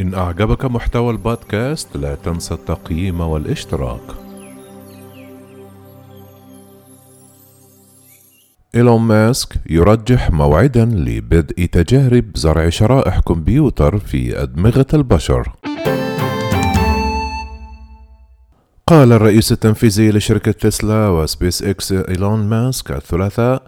إن أعجبك محتوى البودكاست لا تنسى التقييم والاشتراك. إيلون ماسك يرجح موعدا لبدء تجارب زرع شرائح كمبيوتر في أدمغة البشر. قال الرئيس التنفيذي لشركة تسلا وسبيس إكس إيلون ماسك الثلاثاء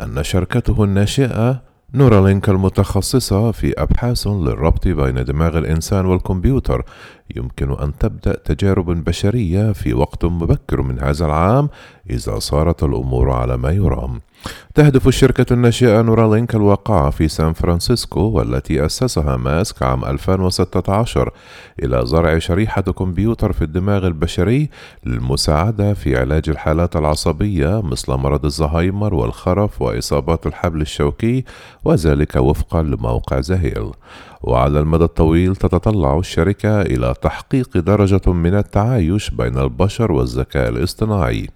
أن شركته الناشئة نورالينك المتخصصة في أبحاث للربط بين دماغ الإنسان والكمبيوتر يمكن أن تبدأ تجارب بشرية في وقت مبكر من هذا العام إذا سارت الأمور على ما يرام. تهدف الشركة الناشئة نورالينك الواقعة في سان فرانسيسكو والتي أسسها ماسك عام 2016 إلى زرع شريحة كمبيوتر في الدماغ البشري للمساعدة في علاج الحالات العصبية مثل مرض الزهايمر والخرف وإصابات الحبل الشوكي وذلك وفقا لموقع زهيل. وعلى المدى الطويل تتطلع الشركة إلى تحقيق درجة من التعايش بين البشر والذكاء الاصطناعي.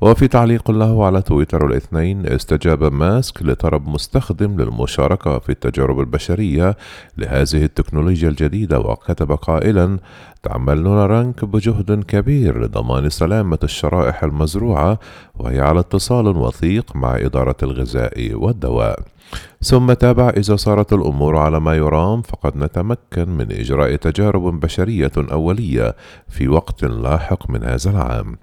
وفي تعليق له على تويتر الاثنين استجاب ماسك لطلب مستخدم للمشاركة في التجارب البشرية لهذه التكنولوجيا الجديدة وكتب قائلا تعمل نورانك بجهد كبير لضمان سلامة الشرائح المزروعة وهي على اتصال وثيق مع إدارة الغذاء والدواء. ثم تابع إذا صارت الأمور على ما يرام فقد نتمكن من إجراء تجارب بشرية أولية في وقت لاحق من هذا العام.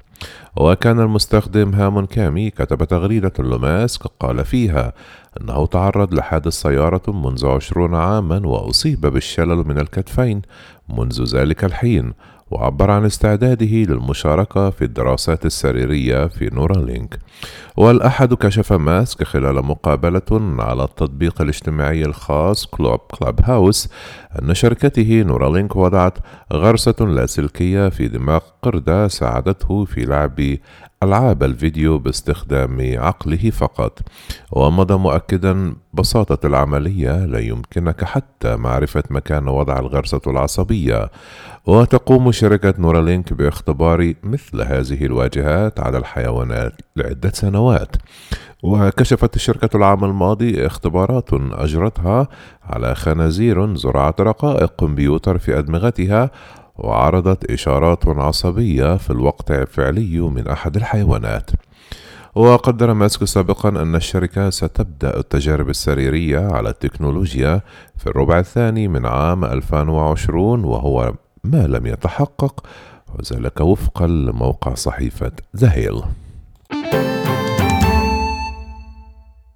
وكان المستخدم هامون كامي كتب تغريدة لماسك قال فيها أنه تعرض لحادث سيارة منذ عشرون عاما وأصيب بالشلل من الكتفين منذ ذلك الحين. وعبر عن استعداده للمشاركة في الدراسات السريرية في نورالينك. والأحد كشف ماسك خلال مقابلة على التطبيق الاجتماعي الخاص كلوب كلاب هاوس أن شركته نورالينك وضعت غرسة لاسلكية في دماغ قردة ساعدته في لعب ألعاب الفيديو باستخدام عقله فقط ومضى مؤكدا بساطة العملية لا يمكنك حتى معرفة مكان وضع الغرسة العصبية. وتقوم شركة نورالينك باختبار مثل هذه الواجهات على الحيوانات لعدة سنوات. وكشفت الشركة العام الماضي اختبارات أجرتها على خنازير زرعت رقائق كمبيوتر في أدمغتها وعرضت إشارات عصبية في الوقت الفعلي من أحد الحيوانات. وقدر ماسك سابقا أن الشركة ستبدأ التجارب السريرية على التكنولوجيا في الربع الثاني من عام 2020 وهو ما لم يتحقق وذلك وفقا لموقع صحيفة ذا هيل